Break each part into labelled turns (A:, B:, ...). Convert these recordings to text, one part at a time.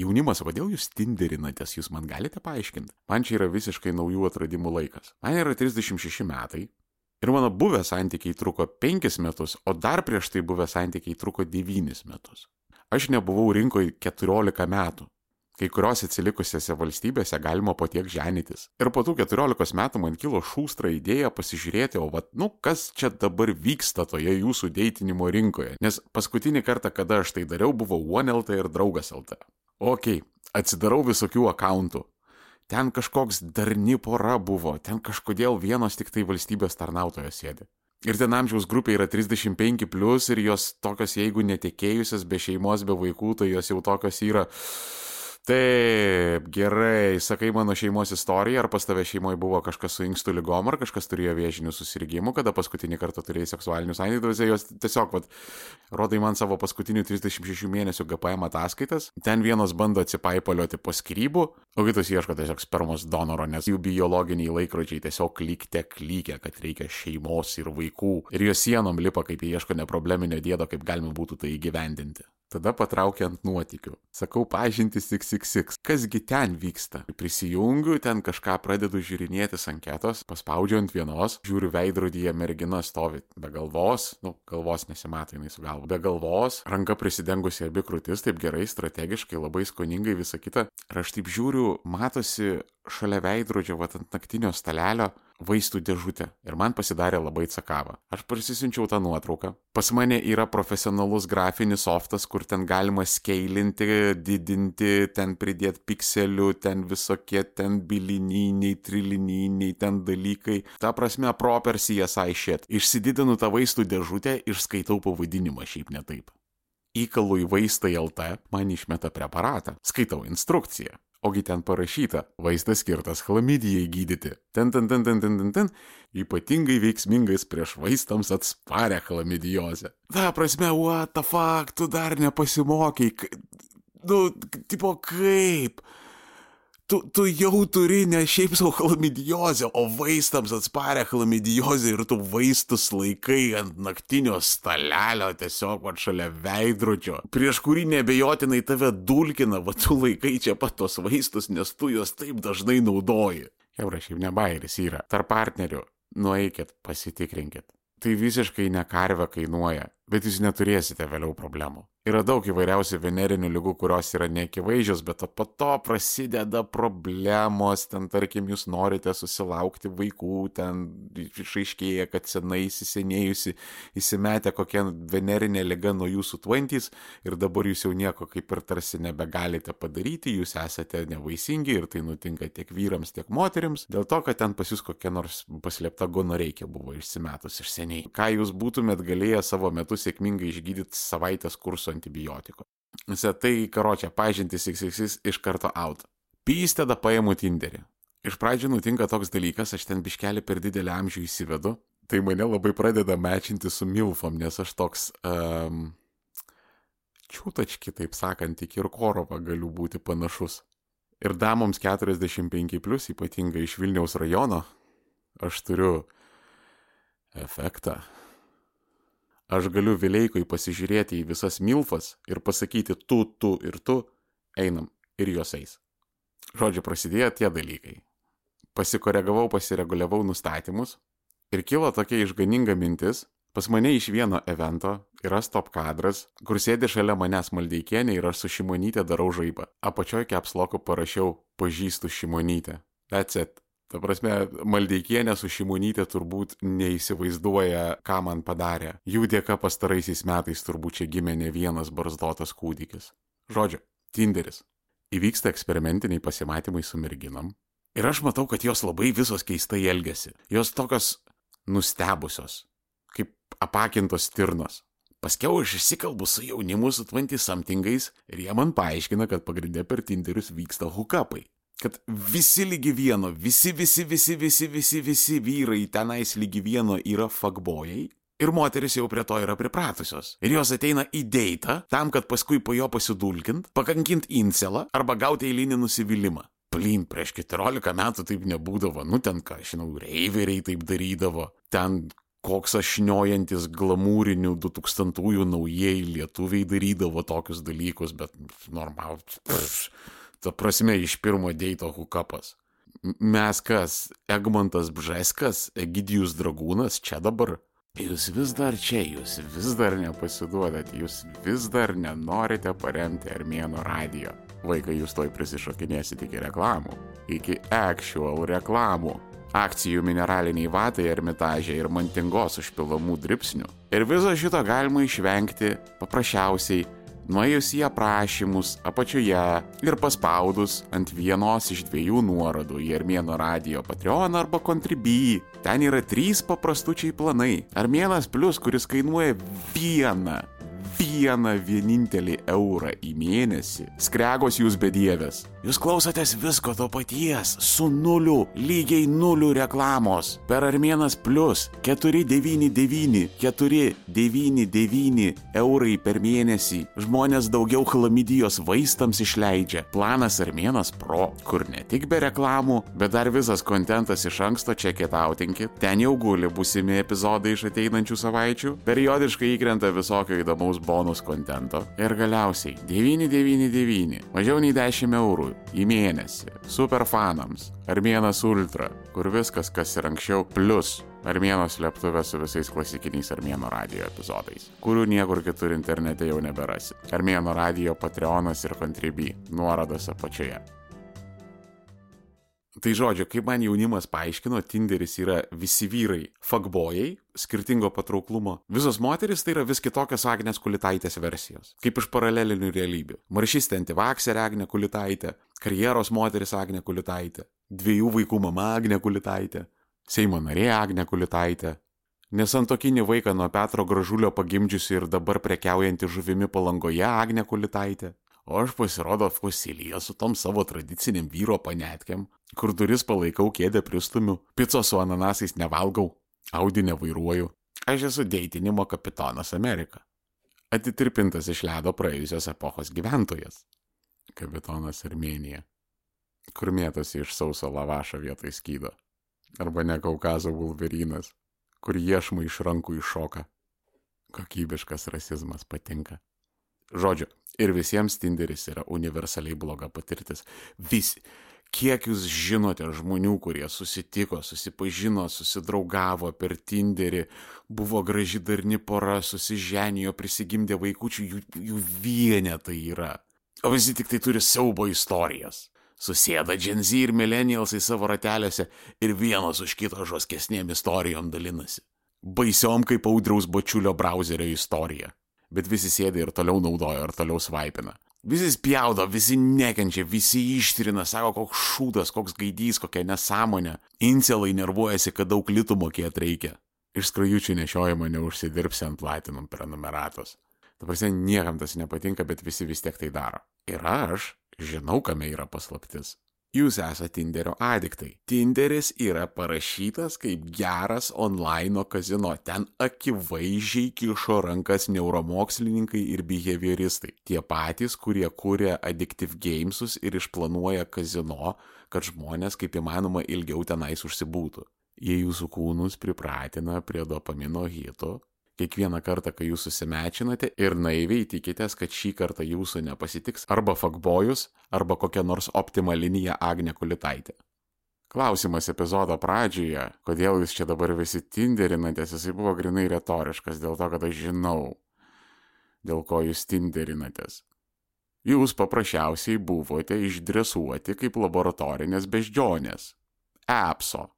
A: Jaunimas, kodėl jūs tinderinatės, jūs man galite paaiškinti? Man čia yra visiškai naujų atradimų laikas. Man yra 36 metai. Ir mano buvę santykiai truko 5 metus, o dar prieš tai buvę santykiai truko 9 metus. Aš nebuvau rinkoje 14 metų. Kai kuriuose atsilikusiose valstybėse galima po tiek ženytis. Ir po tų 14 metų man kilo šūstra idėja pasižiūrėti, o vat, nu, kas čia dabar vyksta toje jūsų deitinimo rinkoje. Nes paskutinį kartą, kada aš tai dariau, buvo OneLT ir Draugas LT. Ok, atsidarau visokių akauntų. Ten kažkoks darni pora buvo, ten kažkodėl vienos tik tai valstybės tarnautojas sėdi. Ir ten amžiaus grupė yra 35 plus ir jos tokios, jeigu netekėjusios, be šeimos, be vaikų, tai jos jau tokios yra Taip, gerai, sakai mano šeimos istoriją, ar pas tave šeimoje buvo kažkas su inkstų lygom, ar kažkas turėjo vėžinių susirgymų, kada paskutinį kartą turėjai seksualinius santykius, jos tiesiog, vat, rodai man savo paskutinių 36 mėnesių GPM ataskaitas, ten vienos bando atsipaipalioti po skirybų, o kitos ieško tiesiog spermos donoro, nes jų biologiniai laikrodžiai tiesiog klykte klykia, kad reikia šeimos ir vaikų, ir jos sienom lipa, kaip jie ieško neprobleminio dėdo, kaip galima būtų tai įgyvendinti. Tada patraukia ant nuotikių. Sakau, pažintis XXX. Kasgi ten vyksta? Prisijungiu, ten kažką pradedu žiūrinėtis anketos, paspaudžiu ant vienos, žiūriu veidrodyje mergina stovi be galvos, nu, galvos nesimato jinai su galva, be galvos, ranka prisidengusi abi krūtis, taip gerai, strategiškai, labai skoningai visą kitą. Ir aš taip žiūriu, matosi šalia veidrodžio, va ant naktinio stalelio, vaistų dėžutę ir man pasidarė labai atsakava. Aš prisisinčiau tą nuotrauką. Pas mane yra profesionalus grafinis softas, kur ten galima skeilinti, didinti, ten pridėti pikselių, ten visokie ten bilininiai, trilininiai, ten dalykai. Ta prasme, proper CSI shit. Išsididinu tą vaistų dėžutę ir skaitau pavadinimą šiaip ne taip. Įkalu į vaistą LT, man išmeta preparatą. Skaitau instrukciją. Ogi ten parašyta, vaistas skirtas chlamidijai gydyti. Ten, ten, ten, ten, ten, ten, ten. Ypatingai veiksmingas prieš vaistams atsparę chlamidiozę. Ta prasme, what the fuck, tu dar nepasimokai. Nu, tipo kaip? Tu, tu jau turi ne šiaip savo chlamidiozę, o vaistams atsparę chlamidiozę ir tu vaistus laikai ant naktinio stalelio tiesiog va šalia veidrodžio, prieš kurį nebejotinai tave dulkina, va tu laikai čia pat tos vaistus, nes tu juos taip dažnai naudoji. Jaura, šiaip ne bairis yra. Tarp partnerių, nueikit, pasitikrinkit. Tai visiškai ne karvę kainuoja, bet jūs neturėsite vėliau problemų. Yra daug įvairiausių venerinių lygų, kurios yra neakivaizdžios, bet po to prasideda problemos, ten tarkim jūs norite susilaukti vaikų, ten išaiškėja, kad senai įsisenėjusi, įsimetė kokia venerinė lyga nuo jūsų 20 ir dabar jūs jau nieko kaip ir tarsi nebegalite padaryti, jūs esate nevaisingi ir tai nutinka tiek vyrams, tiek moteriams, dėl to, kad ten pas jūs kokia nors paslėpta gonoreikė buvo išsimetus iš seniai. Ką jūs būtumėt galėję savo metu sėkmingai išgydyti savaitės kurso su antibiotiku. Visą tai, karočią, pažintis XXX iš karto out. Pys tada paimu Tinderį. Iš pradžių nutinka toks dalykas, aš ten biškelį per didelį amžių įsivedu, tai mane labai pradeda mečinti su Milfom, nes aš toks um, čiūtački, taip sakant, iki ir Korovą galiu būti panašus. Ir damoms 45 plus, ypatingai iš Vilniaus rajono, aš turiu efektą aš galiu Vileikui pasižiūrėti į visas milfas ir pasakyti tu, tu ir tu, einam ir jos eis. Žodžiu, prasidėjo tie dalykai. Pasikoregavau, pasireguliavau nustatymus ir kilo tokia išganinga mintis, pas mane iš vieno evento yra stop kadras, kur sėdi šalia manęs maldeikienė ir aš su šimonytė darau žaibą. Apačioj kepsloku parašiau pažįstu šimonytę. That's it. Ta prasme, Maldeikienė su Šimonytė turbūt neįsivaizduoja, ką man padarė. Jų dėka pastaraisiais metais turbūt čia gimė ne vienas barzdotas kūdikis. Žodžiu, Tinderis. Įvyksta eksperimentiniai pasimatymai su merginom. Ir aš matau, kad jos labai visos keistai elgesi. Jos tokios nustebusios, kaip apakintos stirnos. Paskiau aš išsikalbu su jaunimu su 20 somethingais ir jie man paaiškina, kad pagrindė per Tinderius vyksta hukapai kad visi lygi vieno, visi, visi, visi, visi, visi, visi vyrai tenais lygi vieno yra fagbojai. Ir moteris jau prie to yra pripratusios. Ir jos ateina į deitą tam, kad paskui po jo pasidulkint, pakankint incelą arba gauti eilinį nusivylimą. Plin, prieš 14 metų taip nebūdavo, nu ten ką, žinau, reiveriai taip darydavo, ten koks ašniojantis glamūrinių 2000-ųjų naujieji lietuviai darydavo tokius dalykus, bet normal, pff, ta prasme iš pirmo deito hukapas. Mes kas, Egmontas Bžeskas, Egidijus Dragūnas, čia dabar. Jūs vis dar čia, jūs vis dar nepasiduodat, jūs vis dar nenorite paremti Armėno radijo. Vaikai, jūs toj prisišokinėsite iki reklamų, iki actual reklamų akcijų mineraliniai vatai ermitažė ir mantingos užpilamų dripsnių. Ir viso šito galima išvengti paprasčiausiai nuėjus į aprašymus apačioje ir paspaudus ant vienos iš dviejų nuorodų į Armėno radio Patreon arba Contribui. Ten yra trys paprastučiai planai. Armėnas plus, kuris kainuoja vieną vieną vienintelį eurą į mėnesį. Skregos jūs bedievės. Jūs klausotės visko to paties, su nuliu, lygiai nuliu reklamos. Per Armėnas plus 499, 499 eurai per mėnesį. Žmonės daugiau chlamidijos vaistams išleidžia. Planas Armėnas Pro, kur ne tik be reklamų, bet dar visas kontentas iš anksto čekėt autinkit. Ten jau guli busimi epizodai iš ateinančių savaičių. Periodiškai įkrenta visokio įdomaus bonus kontento. Ir galiausiai 999, mažiau nei 10 eurų į mėnesį. Super fanams. Armėnas Ultra, kur viskas, kas ir anksčiau, plus Armėno slėptuvė su visais klasikiniais Armėno radio epizodais, kurių niekur kitur internete jau neberasi. Armėno radio Patreonas ir Contribui, nuorodas apačioje. Tai žodžiu, kaip man jaunimas paaiškino, Tinderis yra visi vyrai fuckbojai, skirtingo patrauklumo. Visos moteris tai yra vis kitokios Agnės Kulitaitės versijos, kaip iš paralelinių realybių. Maršistė antivakserė Agnė Kulitaitė, karjeros moteris Agnė Kulitaitė, dviejų vaikų mama Agnė Kulitaitė, Seimo narė Agnė Kulitaitė, nesantokinį vaiką nuo Petro Gražulio pagimdžiusi ir dabar prekiaujanti žuvimi palangoje Agnė Kulitaitė. O aš pasirodo fosiliją su tom savo tradiciniam vyro panetkiam, kur duris palaikau kėdę pristumiu, picos su ananasais nevalgau, Audi nevairuoju. Aš esu deitinimo kapitonas Amerika. Atitirpintas iš ledo praėjusios epochos gyventojas. Kapitonas Armenija. Kur mėtosi iš sauso lavašo vietoj skydo. Arba ne Kaukazo vulverinas, kur iešmai iš rankų iššoka. Kokybiškas rasizmas patinka. Žodžiu, ir visiems Tinderis yra universaliai bloga patirtis. Visi, kiek jūs žinote žmonių, kurie susitiko, susipažino, susidraugavo per Tinderį, buvo graži darni pora, susiženijo, prisigimdė vaikučių, jų, jų vienetai yra. O visi tik tai turi siaubo istorijas. Susėda Gen Z ir millennials į savo ratelėse ir vienas už kito žoskesnėm istorijom dalinasi. Baisiom kaip audriaus bačiulio browserio istorija bet visi sėdi ir toliau naudoja, ir toliau svaipina. Visi spjaudo, visi nekenčia, visi ištrina, sako, koks šūdas, koks gaidys, kokia nesąmonė. Incelai nervuojasi, kad daug litų mokėti reikia. Iš skrajučių nešiojimo neužsidirbsi ant platinum prenumeratos. Ta prasme, niekam tas nepatinka, bet visi vis tiek tai daro. Ir aš žinau, kame yra paslaptis. Jūs esate Tinderio adiktai. Tinderis yra parašytas kaip geras online kazino. Ten akivaizdžiai kišo rankas neuromokslininkai ir behavioristai. Tie patys, kurie kūrė Addictive Gamesus ir išplanuoja kazino, kad žmonės kaip įmanoma ilgiau tenais užsibūtų. Jie jūsų kūnus pripratina prie dopamino hito, Kiekvieną kartą, kai jūs susimečinate ir naiviai tikitės, kad šį kartą jūsų nepasitiks arba fakbojus, arba kokia nors optima linija Agne Kulitaitė. Klausimas epizodo pradžioje, kodėl jūs čia dabar visi tinderinatės, jisai buvo grinai retoriškas, dėl to, kad aš žinau, dėl ko jūs tinderinatės. Jūs paprasčiausiai buvote išdresuoti kaip laboratorinės beždžionės. EPSO.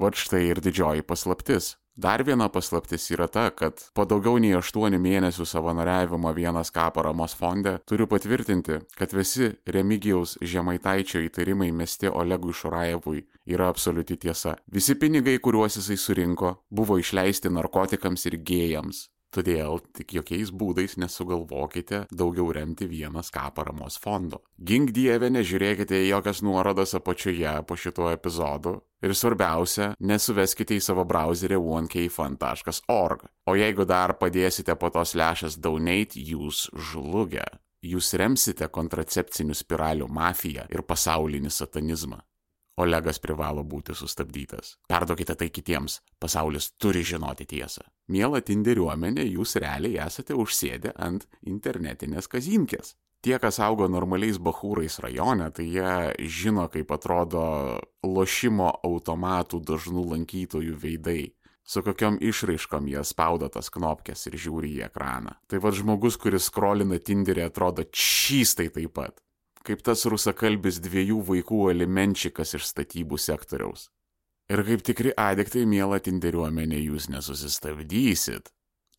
A: Vat štai ir didžioji paslaptis. Dar viena paslaptis yra ta, kad po daugiau nei 8 mėnesių savanoriavimo vienas K paramos fonde turiu patvirtinti, kad visi Remigijaus Žemaitaičio įtarimai mesti Olegui Šurajevui yra absoliuti tiesa. Visi pinigai, kuriuos jisai surinko, buvo išleisti narkotikams ir gėjams. Todėl tik jokiais būdais nesugalvokite daugiau remti vienas K paramos fondo. Gink dievė, nežiūrėkite į jokias nuorodas apačioje po šituo epizodu. Ir svarbiausia, nesuveskite į savo browserį onekfund.org. O jeigu dar padėsite po tos lėšas donate, jūs žlugę. Jūs remsite kontracepcinių spiralių mafiją ir pasaulinį satanizmą. Olegas privalo būti sustabdytas. Perduokite tai kitiems, pasaulis turi žinoti tiesą. Mėla tinderiuomenė, jūs realiai esate užsėdę ant internetinės kazinkės. Tie, kas augo normaliais bahūrais rajone, tai jie žino, kaip atrodo lošimo automatų dažnų lankytojų veidai su kokiom išraiškom jie spaudo tas knopkes ir žiūri į ekraną. Tai vad žmogus, kuris skrolina Tinderį, atrodo čystai taip pat kaip tas rusakalbis dviejų vaikų alimenčikas iš statybų sektoriaus. Ir kaip tikri adiktai, mėla tinderiuomenė, jūs nesusistabdysit,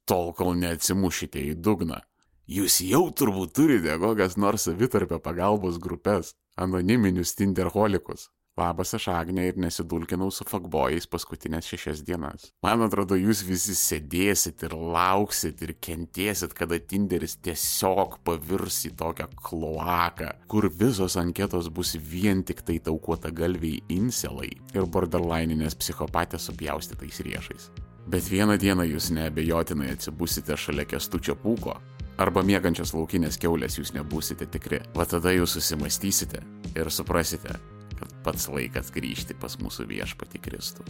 A: tol kol neatsimušite į dugną. Jūs jau turbūt turite kokias nors savitarpio pagalbos grupės, anoniminius tinderholikus. Labas, aš Agnė ir nesidulkinau su fakbojais paskutinės šešias dienas. Man atrodo, jūs visi sėdėsit ir lauksit ir kentėsit, kada Tinderis tiesiog pavirs į tokią kloaką, kur visos anketos bus vien tik tai taukuota galviai inselai ir borderlininės psichopatės supjaustytais riešais. Bet vieną dieną jūs neabejotinai atsibusite šalia kestučio pūko, arba miegančios laukinės keulės jūs nebūsite tikri. Va tada jūs susimastysite ir suprasite, kad pats laikas grįžti pas mūsų viešpati Kristų.